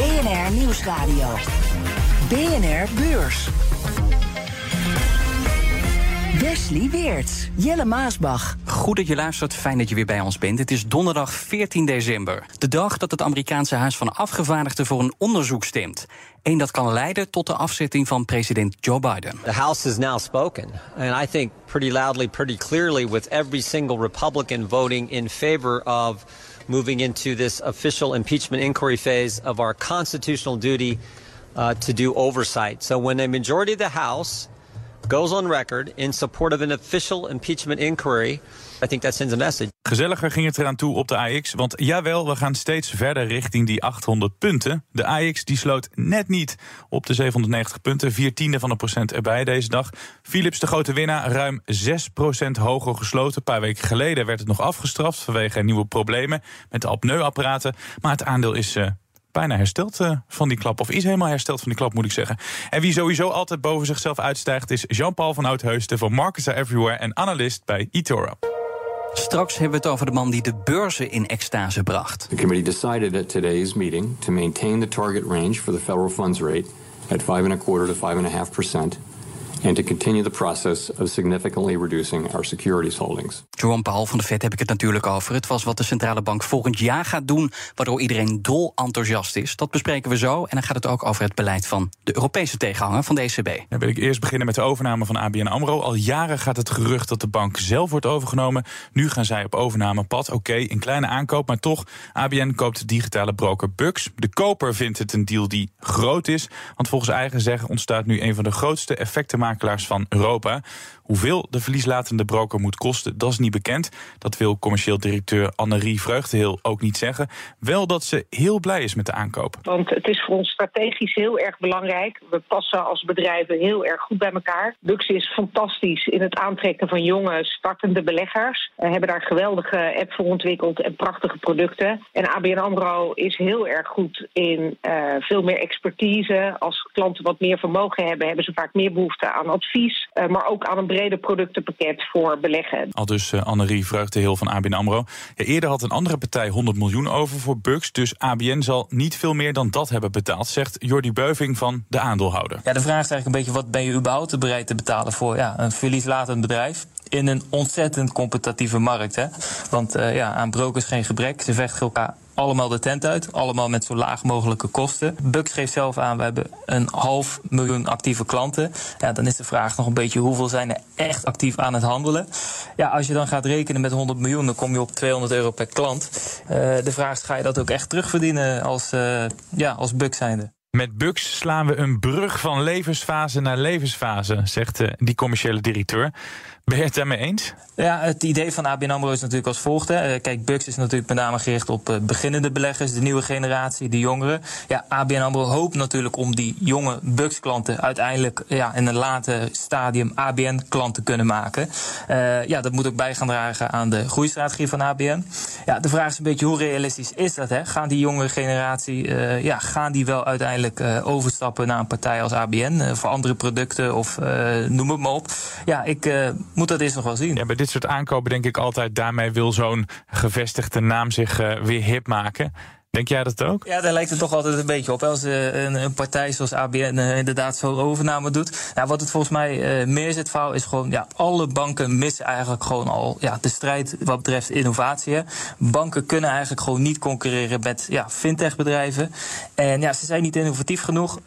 BNR Nieuwsradio. BNR Beurs. Wesley Weerts, Jelle Maasbach. Goed dat je luistert, fijn dat je weer bij ons bent. Het is donderdag 14 december. De dag dat het Amerikaanse Huis van Afgevaardigden voor een onderzoek stemt. Eén dat kan leiden tot de afzetting van president Joe Biden. The House has now spoken. And I think pretty loudly, pretty clearly, with every single Republican voting in favor of moving into this official impeachment inquiry phase of our constitutional duty uh, to do oversight. So when a majority of the House goes on record in support of an official impeachment inquiry, I think that sends a message. Gezelliger ging het eraan toe op de AX, want jawel, we gaan steeds verder richting die 800 punten. De AX die sloot net niet op de 790 punten, vier tiende van een procent erbij deze dag. Philips de grote winnaar, ruim 6 procent hoger gesloten. Een paar weken geleden werd het nog afgestraft vanwege nieuwe problemen met de apneuapparaten. Maar het aandeel is uh, bijna hersteld uh, van die klap. Of is helemaal hersteld van die klap, moet ik zeggen. En wie sowieso altijd boven zichzelf uitstijgt... is Jean-Paul van Oudheusden van Markets are Everywhere... en analist bij eToro. Straks hebben we het over de man die de beurzen in extase bracht. The committee decided at today's meeting to maintain the target range for the federal funds rate at 5.25 to 5.5 percent and to continue the process of significantly reducing our securities holdings. Jerome Powell van de Fed heb ik het natuurlijk over. Het was wat de centrale bank volgend jaar gaat doen, waardoor iedereen dol enthousiast is. Dat bespreken we zo. En dan gaat het ook over het beleid van de Europese tegenhanger van de ECB. Dan wil ik eerst beginnen met de overname van ABN AMRO. Al jaren gaat het gerucht dat de bank zelf wordt overgenomen. Nu gaan zij op overnamepad. Oké, een kleine aankoop, maar toch. ABN koopt de digitale broker Bux. De koper vindt het een deal die groot is. Want volgens eigen zeggen ontstaat nu een van de grootste effecten van Europa. Hoeveel de verlieslatende broker moet kosten, dat is niet bekend. Dat wil commercieel directeur Annerie Vreugdeheel ook niet zeggen. Wel dat ze heel blij is met de aankoop. Want het is voor ons strategisch heel erg belangrijk. We passen als bedrijven heel erg goed bij elkaar. Lux is fantastisch in het aantrekken van jonge startende beleggers. We hebben daar geweldige app voor ontwikkeld en prachtige producten. En ABN AMRO is heel erg goed in uh, veel meer expertise. Als klanten wat meer vermogen hebben, hebben ze vaak meer behoefte aan advies. Uh, maar ook aan een brede productenpakket voor beleggen. Al dus uh, Annerie Vreugdeheel van ABN AMRO. Ja, eerder had een andere partij 100 miljoen over voor Bucks. Dus ABN zal niet veel meer dan dat hebben betaald, zegt Jordi Beuving van de aandeelhouder. Ja, de vraag is eigenlijk een beetje: wat ben je überhaupt bereid te betalen voor ja, een verlieslatend bedrijf? In een ontzettend competitieve markt. Hè? Want uh, ja, aan brokers geen gebrek. Ze vechten elkaar allemaal de tent uit. Allemaal met zo laag mogelijke kosten. Bux geeft zelf aan, we hebben een half miljoen actieve klanten. Ja, dan is de vraag nog een beetje hoeveel zijn er echt actief aan het handelen. Ja, als je dan gaat rekenen met 100 miljoen, dan kom je op 200 euro per klant. Uh, de vraag is, ga je dat ook echt terugverdienen als, uh, ja, als Bux zijnde? Met Bux slaan we een brug van levensfase naar levensfase, zegt uh, die commerciële directeur. Ben je het daarmee eens? Ja, het idee van ABN AMRO is natuurlijk als volgt. Hè. Kijk, Bux is natuurlijk met name gericht op beginnende beleggers, de nieuwe generatie, de jongeren. Ja, ABN AMRO hoopt natuurlijk om die jonge Bux-klanten uiteindelijk ja, in een later stadium ABN-klant te kunnen maken. Uh, ja, dat moet ook bij gaan dragen aan de groeistrategie van ABN. Ja, de vraag is een beetje hoe realistisch is dat? Hè? Gaan die jonge generatie, ja, gaan die wel uiteindelijk overstappen naar een partij als ABN voor andere producten of noem het maar op? Ja, ik moet dat eerst nog wel zien. Ja, bij dit soort aankopen denk ik altijd, daarmee wil zo'n gevestigde naam zich uh, weer hip maken. Denk jij dat ook? Ja, daar lijkt het toch altijd een beetje op. Als uh, een, een, partij zoals ABN uh, inderdaad zo'n overname doet. Nou, wat het volgens mij uh, meer zit, fout is gewoon... ja, alle banken missen eigenlijk gewoon al ja, de strijd wat betreft innovatie. Banken kunnen eigenlijk gewoon niet concurreren met ja, fintechbedrijven. En ja, ze zijn niet innovatief genoeg.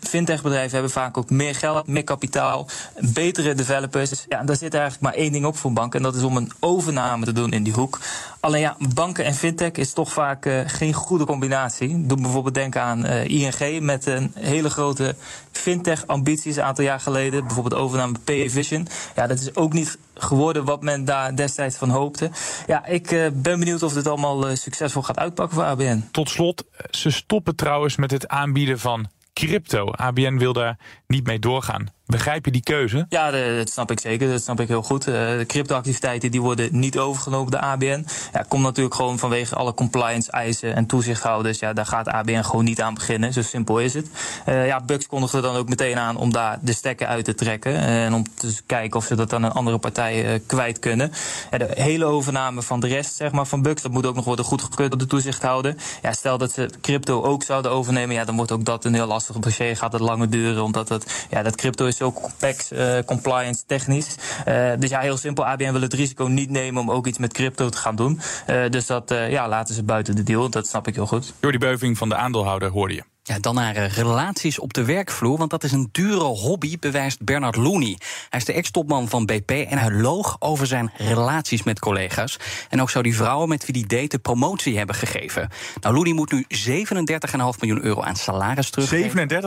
fintechbedrijven hebben vaak ook meer geld, meer kapitaal... betere developers. Ja, daar zit eigenlijk maar één ding op voor banken... en dat is om een overname te doen in die hoek. Alleen ja, banken en fintech is toch vaak geen goede combinatie. Doe bijvoorbeeld denken aan uh, ING met een hele grote fintech-ambities een aantal jaar geleden. Bijvoorbeeld overname PayVision. Ja, dat is ook niet geworden wat men daar destijds van hoopte. Ja, ik uh, ben benieuwd of dit allemaal succesvol gaat uitpakken voor ABN. Tot slot, ze stoppen trouwens met het aanbieden van crypto. ABN wil daar niet mee doorgaan. Begrijp je die keuze? Ja, dat snap ik zeker. Dat snap ik heel goed. Uh, de cryptoactiviteiten die worden niet overgenomen door ABN. Ja, komt natuurlijk gewoon vanwege alle compliance eisen en toezichthouders. Ja, daar gaat ABN gewoon niet aan beginnen. Zo simpel is het. Uh, ja, Bucks kondigde dan ook meteen aan om daar de stekker uit te trekken. En om te kijken of ze dat aan een andere partij kwijt kunnen. De hele overname van de rest zeg maar, van Bucks, dat moet ook nog worden goedgekeurd door de toezichthouder. Stel dat ze crypto ook zouden overnemen, ja, dan wordt ook dat een heel lastig dossier. Gaat het langer duren, omdat het, ja, dat crypto is zo complex, uh, compliance technisch. Uh, dus ja, heel simpel. ABN wil het risico niet nemen om ook iets met crypto te gaan doen. Uh, dus dat ja, laten ze buiten de deal. Dat snap ik heel goed. Door die beuving van de aandeelhouder hoorde je. Ja, dan naar uh, relaties op de werkvloer, want dat is een dure hobby, bewijst Bernard Looney. Hij is de ex-topman van BP en hij loog over zijn relaties met collega's. En ook zou die vrouwen met wie die date promotie hebben gegeven. Nou, Looney moet nu 37,5 miljoen euro aan salaris teruggeven. 37,5?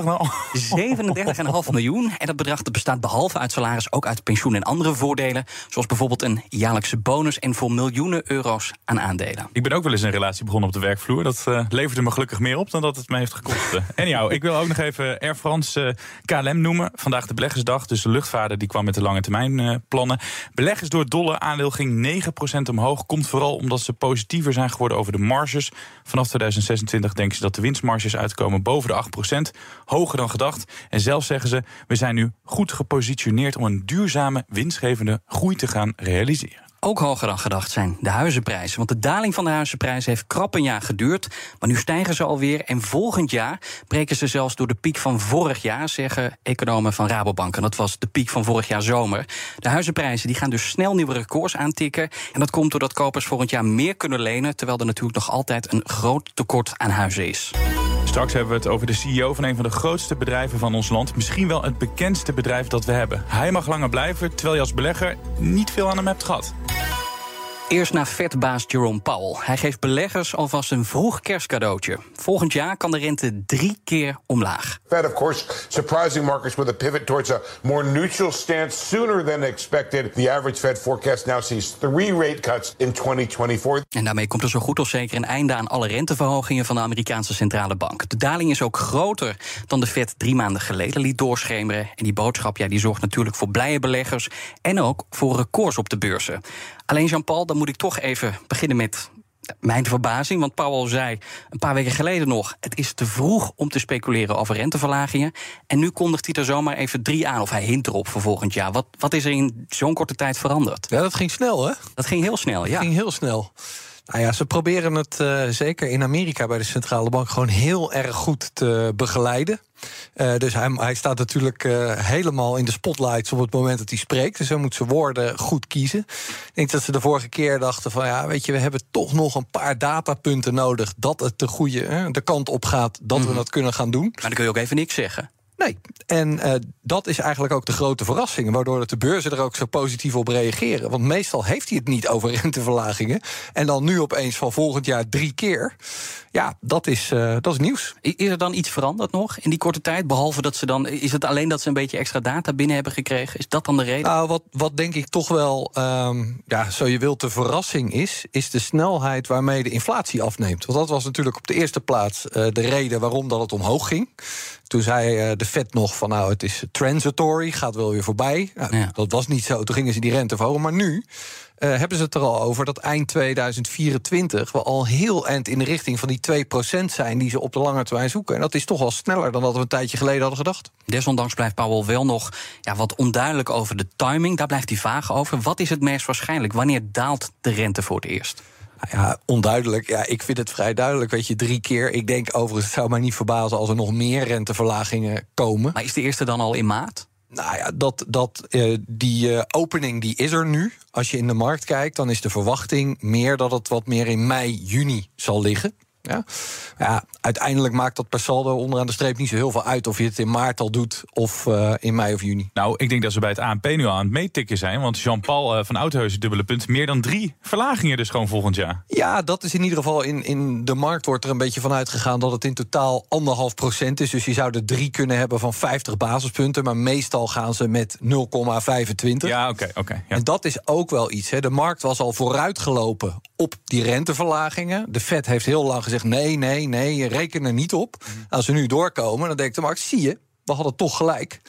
37,5 miljoen. En dat bedrag dat bestaat behalve uit salaris ook uit pensioen en andere voordelen. Zoals bijvoorbeeld een jaarlijkse bonus en voor miljoenen euro's aan aandelen. Ik ben ook wel eens een relatie begonnen op de werkvloer. Dat uh, leverde me gelukkig meer op dan dat het me heeft gekost. Anyhow, ik wil ook nog even Air France uh, KLM noemen. Vandaag de beleggersdag, dus de luchtvaarder die kwam met de lange termijn uh, plannen. Beleggers door het dolle aandeel ging 9% omhoog. Komt vooral omdat ze positiever zijn geworden over de marges. Vanaf 2026 denken ze dat de winstmarges uitkomen boven de 8%. Hoger dan gedacht. En zelf zeggen ze, we zijn nu goed gepositioneerd om een duurzame, winstgevende groei te gaan realiseren. Ook hoger dan gedacht zijn de huizenprijzen. Want de daling van de huizenprijzen heeft krap een jaar geduurd. Maar nu stijgen ze alweer. En volgend jaar breken ze zelfs door de piek van vorig jaar, zeggen economen van Rabobank. En dat was de piek van vorig jaar zomer. De huizenprijzen die gaan dus snel nieuwe records aantikken. En dat komt doordat kopers volgend jaar meer kunnen lenen. Terwijl er natuurlijk nog altijd een groot tekort aan huizen is. Straks hebben we het over de CEO van een van de grootste bedrijven van ons land. Misschien wel het bekendste bedrijf dat we hebben. Hij mag langer blijven, terwijl je als belegger niet veel aan hem hebt gehad. Eerst naar vetbaas Jerome Powell. Hij geeft beleggers alvast een vroeg kerstcadeautje. Volgend jaar kan de rente drie keer omlaag. Fed, of course, surprising markets with a pivot towards a more neutral stance sooner than expected. The average Fed forecast now sees three rate cuts in 2024. En daarmee komt er zo goed als zeker een einde aan alle renteverhogingen van de Amerikaanse centrale bank. De daling is ook groter dan de Fed drie maanden geleden liet doorschemeren. En die boodschap ja, die zorgt natuurlijk voor blije beleggers en ook voor records op de beurzen. Alleen Jean-Paul, dan moet ik toch even beginnen met mijn verbazing. Want Powell zei een paar weken geleden nog: het is te vroeg om te speculeren over renteverlagingen. En nu kondigt hij er zomaar even drie aan, of hij hint erop voor volgend jaar. Wat, wat is er in zo'n korte tijd veranderd? Ja, dat ging snel, hè? Dat ging heel snel, ja. Dat ging heel snel. Nou ja, ze proberen het uh, zeker in Amerika bij de centrale bank gewoon heel erg goed te begeleiden. Uh, dus hij, hij, staat natuurlijk uh, helemaal in de spotlights op het moment dat hij spreekt. Dus hij moet zijn woorden goed kiezen. Ik denk dat ze de vorige keer dachten van ja, weet je, we hebben toch nog een paar datapunten nodig dat het de goede de kant op gaat, dat mm. we dat kunnen gaan doen. Maar dan kun je ook even niks zeggen. Nee, en uh, dat is eigenlijk ook de grote verrassing, waardoor de beurzen er ook zo positief op reageren. Want meestal heeft hij het niet over renteverlagingen. En dan nu opeens van volgend jaar drie keer. Ja, dat is, uh, dat is nieuws. Is er dan iets veranderd nog in die korte tijd? Behalve dat ze dan. Is het alleen dat ze een beetje extra data binnen hebben gekregen? Is dat dan de reden? Nou, wat, wat denk ik toch wel, um, ja, zo je wilt, de verrassing is, is de snelheid waarmee de inflatie afneemt. Want dat was natuurlijk op de eerste plaats uh, de reden waarom dat het omhoog ging. Toen zei uh, de Fed nog van nou, het is transitory, gaat wel weer voorbij. Nou, ja. Dat was niet zo. Toen gingen ze die rente verhogen. Maar nu uh, hebben ze het er al over dat eind 2024 we al heel eind in de richting van die 2% zijn die ze op de lange termijn zoeken. En dat is toch wel sneller dan dat we een tijdje geleden hadden gedacht. Desondanks blijft Powell wel nog ja, wat onduidelijk over de timing. Daar blijft hij vaag over. Wat is het meest waarschijnlijk? Wanneer daalt de rente voor het eerst? Nou ja, onduidelijk. Ja, ik vind het vrij duidelijk. Weet je, drie keer. Ik denk overigens, het zou mij niet verbazen als er nog meer renteverlagingen komen. Maar is de eerste dan al in maart? Nou ja, dat, dat, uh, die uh, opening die is er nu. Als je in de markt kijkt, dan is de verwachting meer dat het wat meer in mei, juni zal liggen. Ja? ja, uiteindelijk maakt dat per saldo onderaan de streep niet zo heel veel uit of je het in maart al doet of uh, in mei of juni. Nou, ik denk dat ze bij het ANP nu al aan het meetikken zijn. Want Jean-Paul uh, van Oudheusen, dubbele punt, meer dan drie verlagingen dus gewoon volgend jaar. Ja, dat is in ieder geval in, in de markt wordt er een beetje van uitgegaan dat het in totaal anderhalf procent is. Dus je zou er drie kunnen hebben van 50 basispunten. Maar meestal gaan ze met 0,25. Ja, oké. Okay, okay, ja. En dat is ook wel iets. Hè. De markt was al vooruitgelopen op die renteverlagingen. De Fed heeft heel lang gezegd: nee, nee, nee, reken er niet op. Als we nu doorkomen, dan denkt de markt: zie je, we hadden toch gelijk.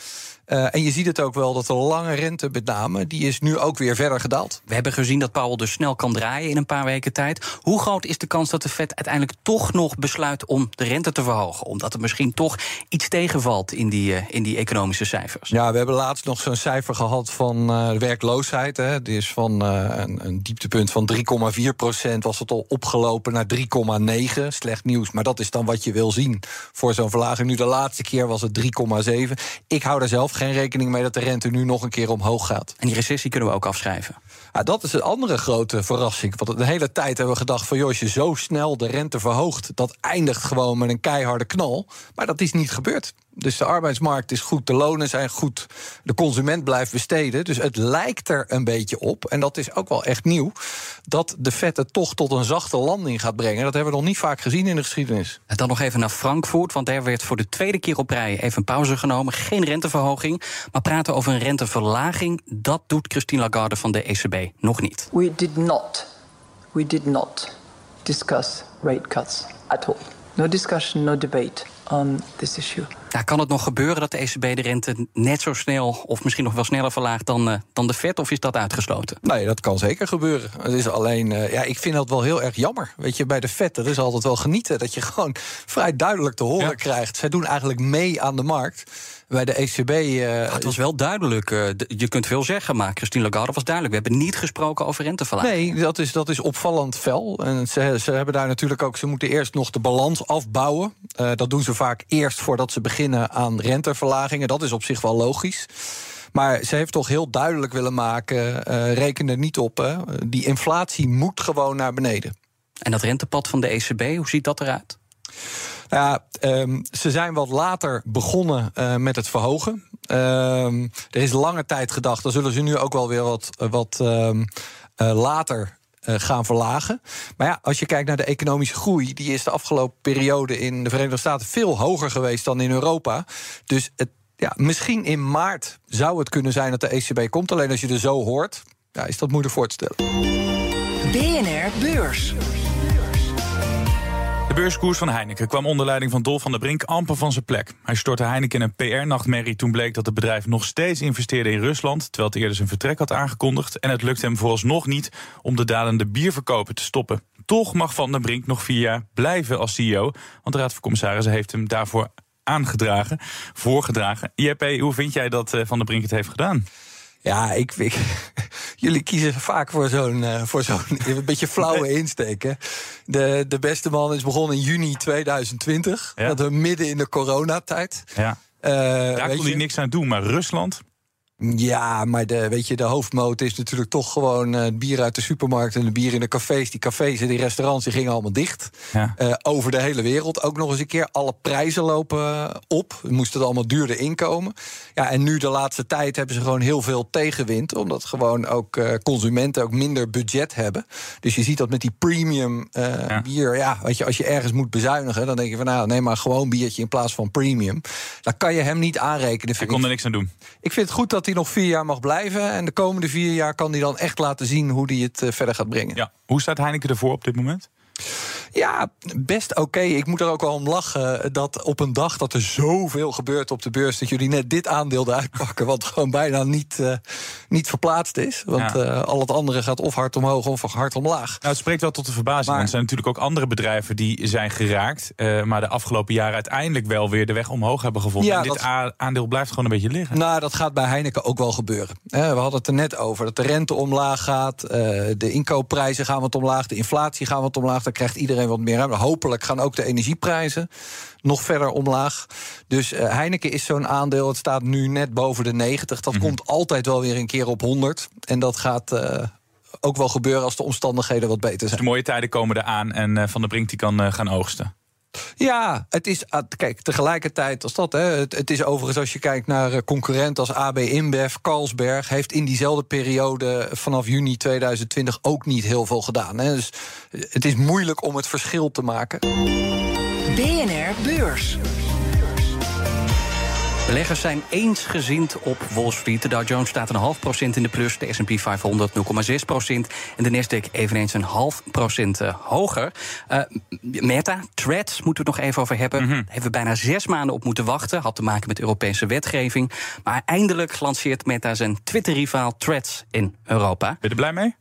Uh, en je ziet het ook wel dat de lange rente, met name, die is nu ook weer verder gedaald. We hebben gezien dat Powell dus snel kan draaien in een paar weken tijd. Hoe groot is de kans dat de Fed uiteindelijk toch nog besluit om de rente te verhogen? Omdat er misschien toch iets tegenvalt in die, uh, in die economische cijfers. Ja, we hebben laatst nog zo'n cijfer gehad van uh, werkloosheid. Hè. Die is van een, een, dieptepunt van 3,4 procent was het al opgelopen naar 3,9. Slecht nieuws, maar dat is dan wat je wil zien voor zo'n verlaging. Nu de laatste keer was het 3,7. Ik hou daar zelf geen rekening mee dat de rente nu nog een keer omhoog gaat. En die recessie kunnen we ook afschrijven. Ja, dat is een andere grote verrassing. Want de hele tijd hebben we gedacht van... joh, als je zo snel de rente verhoogt... dat eindigt gewoon met een keiharde knal. Maar dat is niet gebeurd. Dus de arbeidsmarkt is goed, de lonen zijn goed, de consument blijft besteden. Dus het lijkt er een beetje op, en dat is ook wel echt nieuw, dat de vette toch tot een zachte landing gaat brengen. Dat hebben we nog niet vaak gezien in de geschiedenis. En dan nog even naar Frankfurt, want daar werd voor de tweede keer op rij even een pauze genomen. Geen renteverhoging, maar praten over een renteverlaging, dat doet Christine Lagarde van de ECB nog niet. We did not, we did not discuss rate cuts at all. No discussion, no debate on this issue. Ja, kan het nog gebeuren dat de ECB de rente net zo snel of misschien nog wel sneller verlaagt dan, uh, dan de Fed? Of is dat uitgesloten? Nee, dat kan zeker gebeuren. Het is alleen, uh, ja, ik vind dat wel heel erg jammer. Weet je, bij de Fed, dat is altijd wel genieten dat je gewoon vrij duidelijk te horen ja. krijgt. Zij doen eigenlijk mee aan de markt bij de ECB. Uh, ja, het was wel duidelijk. Uh, je kunt veel zeggen, maar Christine Lagarde was duidelijk. We hebben niet gesproken over renteverlaging. Nee, dat is, dat is opvallend fel. En ze, ze hebben daar natuurlijk ook. Ze moeten eerst nog de balans afbouwen. Uh, dat doen ze vaak eerst voordat ze beginnen aan renteverlagingen. Dat is op zich wel logisch. Maar ze heeft toch heel duidelijk willen maken: reken er niet op. Hè. Die inflatie moet gewoon naar beneden. En dat rentepad van de ECB, hoe ziet dat eruit? Ja, um, ze zijn wat later begonnen uh, met het verhogen. Um, er is lange tijd gedacht, dan zullen ze nu ook wel weer wat, wat um, uh, later gaan verlagen. Maar ja, als je kijkt naar de economische groei, die is de afgelopen periode in de Verenigde Staten veel hoger geweest dan in Europa. Dus het, ja, misschien in maart zou het kunnen zijn dat de ECB komt. Alleen als je er zo hoort, ja, is dat moeilijk voor te stellen. BNR Beurs. De beurskoers van Heineken kwam onder leiding van Dolf van der Brink amper van zijn plek. Hij stortte Heineken in een PR-nachtmerrie toen bleek dat het bedrijf nog steeds investeerde in Rusland, terwijl het eerder zijn vertrek had aangekondigd. En het lukte hem vooralsnog niet om de dalende bierverkopen te stoppen. Toch mag Van der Brink nog vier jaar blijven als CEO, want de Raad van Commissarissen heeft hem daarvoor aangedragen, voorgedragen. JP, hoe vind jij dat Van der Brink het heeft gedaan? Ja, ik, ik, jullie kiezen vaak voor zo'n uh, voor zo'n een beetje flauwe insteek. Hè? De, de beste man is begonnen in juni 2020. Ja. Dat we midden in de coronatijd. Ja. Uh, Daar kon hij niks aan doen, maar Rusland. Ja, maar de, weet je, de hoofdmoot is natuurlijk toch gewoon uh, bier uit de supermarkt en de bier in de cafés. Die cafés en die restaurants die gingen allemaal dicht. Ja. Uh, over de hele wereld. Ook nog eens een keer alle prijzen lopen op. We moesten het allemaal duurder inkomen. Ja, en nu de laatste tijd hebben ze gewoon heel veel tegenwind. Omdat gewoon ook uh, consumenten ook minder budget hebben. Dus je ziet dat met die premium ja. bier. Ja, weet je, als je ergens moet bezuinigen, dan denk je van nou, neem maar gewoon biertje in plaats van premium. Dan kan je hem niet aanrekenen. Hij kon er niks aan doen. Ik vind het goed dat hij nog vier jaar mag blijven. En de komende vier jaar kan hij dan echt laten zien hoe hij het uh, verder gaat brengen. Ja. Hoe staat Heineken ervoor op dit moment? Ja, best oké. Okay. Ik moet er ook wel om lachen dat op een dag dat er zoveel gebeurt op de beurs... dat jullie net dit aandeel eruit pakken, wat gewoon bijna niet, uh, niet verplaatst is. Want ja. uh, al het andere gaat of hard omhoog of hard omlaag. Nou, het spreekt wel tot de verbazing, maar, want er zijn natuurlijk ook andere bedrijven... die zijn geraakt, uh, maar de afgelopen jaren uiteindelijk wel weer de weg omhoog hebben gevonden. Ja, en dit dat, aandeel blijft gewoon een beetje liggen. Nou, dat gaat bij Heineken ook wel gebeuren. we hadden het er net over, dat de rente omlaag gaat... de inkoopprijzen gaan wat omlaag, de inflatie gaan wat omlaag... dan krijgt iedereen wat meer ruimte. Hopelijk gaan ook de energieprijzen nog verder omlaag. Dus uh, Heineken is zo'n aandeel. Het staat nu net boven de 90. Dat mm -hmm. komt altijd wel weer een keer op 100. En dat gaat. Uh, ook wel gebeuren als de omstandigheden wat beter zijn. Dus de mooie tijden komen eraan en uh, Van der Brink die kan gaan oogsten. Ja, het is, kijk, tegelijkertijd als dat, hè, het, is overigens als je kijkt naar concurrenten als AB InBev, Carlsberg, heeft in diezelfde periode vanaf juni 2020 ook niet heel veel gedaan. Hè. Dus het is moeilijk om het verschil te maken. BNR Beurs. Beleggers zijn eensgezind op Wall Street. De Dow Jones staat een half procent in de plus, de S&P 500 0,6 procent... en de Nasdaq eveneens een half procent uh, hoger. Uh, Meta, Threads, moeten we het nog even over hebben. Mm -hmm. Hebben we bijna zes maanden op moeten wachten. Had te maken met Europese wetgeving. Maar eindelijk lanceert Meta zijn Twitter-rivaal Threads in Europa. Ben je er blij mee?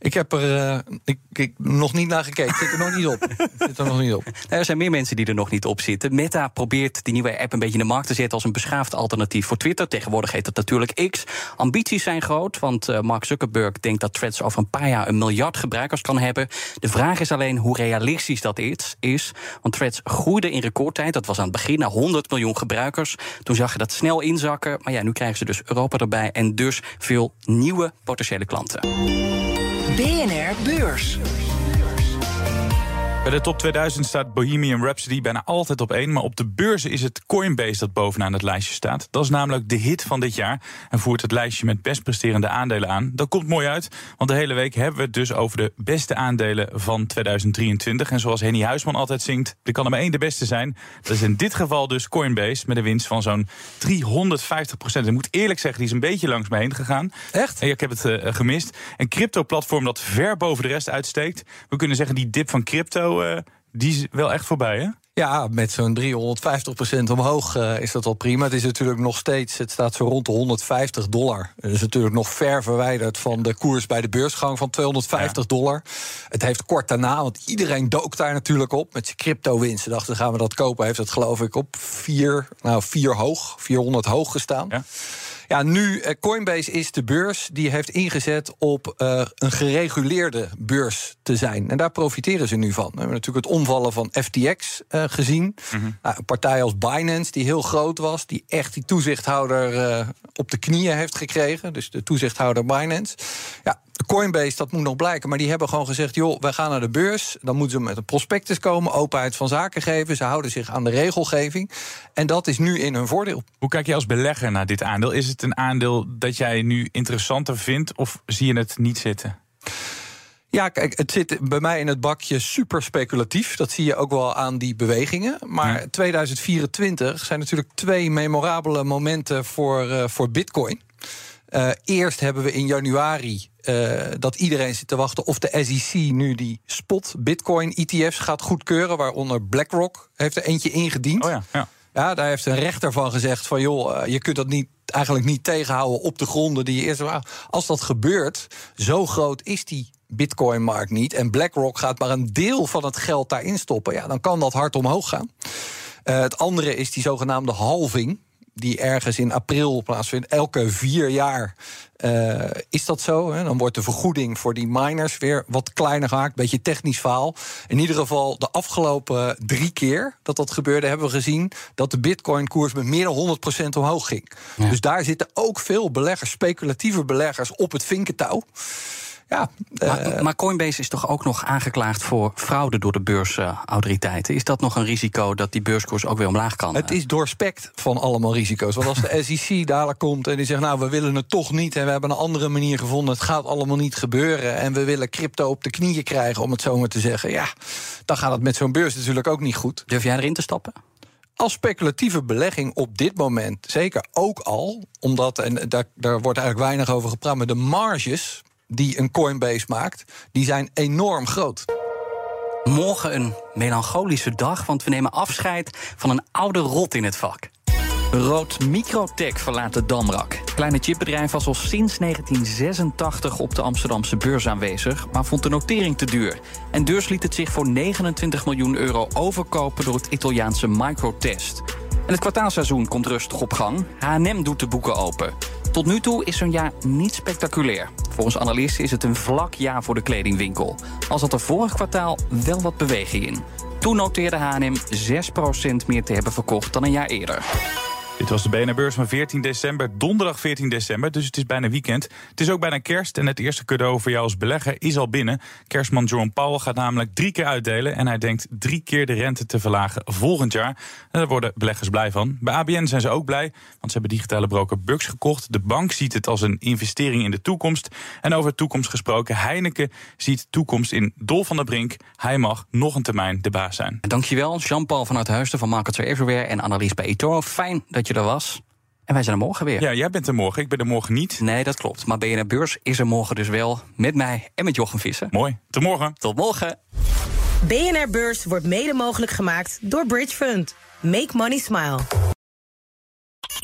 Ik heb er uh, ik, ik, nog niet naar gekeken. Zit er nog niet op. Zit er nog niet op. Nou, er zijn meer mensen die er nog niet op zitten. Meta probeert die nieuwe app een beetje in de markt te zetten als een beschaafd alternatief voor Twitter. Tegenwoordig heet het natuurlijk X. Ambities zijn groot, want uh, Mark Zuckerberg denkt dat Threads over een paar jaar een miljard gebruikers kan hebben. De vraag is alleen hoe realistisch dat is. is want Threads groeide in recordtijd. Dat was aan het begin naar 100 miljoen gebruikers. Toen zag je dat snel inzakken. Maar ja, nu krijgen ze dus Europa erbij en dus veel nieuwe potentiële klanten. BNR Beurs. Bij de top 2000 staat Bohemian Rhapsody bijna altijd op één. Maar op de beurzen is het Coinbase dat bovenaan het lijstje staat. Dat is namelijk de hit van dit jaar. En voert het lijstje met best presterende aandelen aan. Dat komt mooi uit, want de hele week hebben we het dus over de beste aandelen van 2023. En zoals Henny Huisman altijd zingt, er kan er maar één de beste zijn. Dat is in dit geval dus Coinbase met een winst van zo'n 350 procent. Ik moet eerlijk zeggen, die is een beetje langs me heen gegaan. Echt? En ik heb het uh, gemist. Een crypto-platform dat ver boven de rest uitsteekt. We kunnen zeggen, die dip van crypto uh, die is wel echt voorbij, hè? Ja, met zo'n 350% omhoog uh, is dat al prima. Het is natuurlijk nog steeds, het staat zo rond de 150 dollar. Dat is natuurlijk nog ver verwijderd van de koers bij de beursgang van 250 ja. dollar. Het heeft kort daarna, want iedereen dook daar natuurlijk op met zijn crypto-winsten. Dachten, gaan we dat kopen? Heeft het geloof ik op 4, nou 4 hoog, 400 hoog gestaan. Ja. Ja, nu, Coinbase is de beurs die heeft ingezet op uh, een gereguleerde beurs te zijn. En daar profiteren ze nu van. We hebben natuurlijk het omvallen van FTX uh, gezien. Mm -hmm. nou, een partij als Binance, die heel groot was, die echt die toezichthouder uh, op de knieën heeft gekregen. Dus de toezichthouder Binance. Ja, Coinbase, dat moet nog blijken. Maar die hebben gewoon gezegd: joh, wij gaan naar de beurs. Dan moeten ze met een prospectus komen, openheid van zaken geven. Ze houden zich aan de regelgeving. En dat is nu in hun voordeel. Hoe kijk je als belegger naar dit aandeel? Is het een aandeel dat jij nu interessanter vindt, of zie je het niet zitten? Ja, kijk, het zit bij mij in het bakje super speculatief. Dat zie je ook wel aan die bewegingen. Maar ja. 2024 zijn natuurlijk twee memorabele momenten voor, uh, voor Bitcoin. Uh, eerst hebben we in januari uh, dat iedereen zit te wachten of de SEC nu die spot Bitcoin ETF's gaat goedkeuren, waaronder BlackRock heeft er eentje ingediend. Oh ja, ja. ja, daar heeft een rechter van gezegd van joh, je kunt dat niet eigenlijk niet tegenhouden op de gronden die je eerst. Als dat gebeurt, zo groot is die Bitcoin-markt niet. En BlackRock gaat maar een deel van het geld daarin stoppen. Ja, dan kan dat hard omhoog gaan. Uh, het andere is die zogenaamde halving die ergens in april plaatsvindt. Elke vier jaar uh, is dat zo. Hè? Dan wordt de vergoeding voor die miners weer wat kleiner gemaakt. Beetje technisch verhaal. In ieder geval de afgelopen drie keer dat dat gebeurde... hebben we gezien dat de bitcoin-koers met meer dan 100% omhoog ging. Ja. Dus daar zitten ook veel beleggers, speculatieve beleggers... op het vinkentouw. Ja, maar, uh, maar, Coinbase is toch ook nog aangeklaagd voor fraude door de beursautoriteiten. Is dat nog een risico dat die beurskoers ook weer omlaag kan? Het is doorspekt van allemaal risico's. Want als de SEC dadelijk komt en die zegt: Nou, we willen het toch niet en we hebben een andere manier gevonden, het gaat allemaal niet gebeuren en we willen crypto op de knieën krijgen, om het zo maar te zeggen. Ja, dan gaat het met zo'n beurs natuurlijk ook niet goed. Durf jij erin te stappen? als speculatieve belegging op dit moment zeker ook al, omdat, en daar, daar wordt eigenlijk weinig over gepraat, maar de marges die een Coinbase maakt, die zijn enorm groot. Morgen een melancholische dag, want we nemen afscheid van een oude rot in het vak. Rood Microtech verlaat de Damrak. Het kleine chipbedrijf was al sinds 1986 op de Amsterdamse beurs aanwezig, maar vond de notering te duur. En dus liet het zich voor 29 miljoen euro overkopen door het Italiaanse Microtest. En het kwartaalseizoen komt rustig op gang. H&M doet de boeken open. Tot nu toe is zo'n jaar niet spectaculair. Volgens analisten is het een vlak jaar voor de kledingwinkel. Al zat er vorig kwartaal wel wat beweging in. Toen noteerde H&M 6% meer te hebben verkocht dan een jaar eerder. Dit was de BNR-beurs van 14 december, donderdag 14 december, dus het is bijna weekend. Het is ook bijna kerst en het eerste cadeau voor jou als belegger is al binnen. Kerstman John Powell gaat namelijk drie keer uitdelen en hij denkt drie keer de rente te verlagen volgend jaar. En daar worden beleggers blij van. Bij ABN zijn ze ook blij, want ze hebben digitale broker Bucks gekocht. De bank ziet het als een investering in de toekomst. En over toekomst gesproken, Heineken ziet toekomst in Dol van der Brink. Hij mag nog een termijn de baas zijn. Dankjewel, Jean-Paul vanuit Huisten van Markets Everywhere en Annelies bij eToro. Fijn dat je er was. En wij zijn er morgen weer. Ja, jij bent er morgen. Ik ben er morgen niet. Nee, dat klopt. Maar BNR Beurs is er morgen dus wel. Met mij en met Jochem Vissen. Mooi. Tot morgen. Tot morgen. BNR Beurs wordt mede mogelijk gemaakt door Bridge Fund. Make money smile.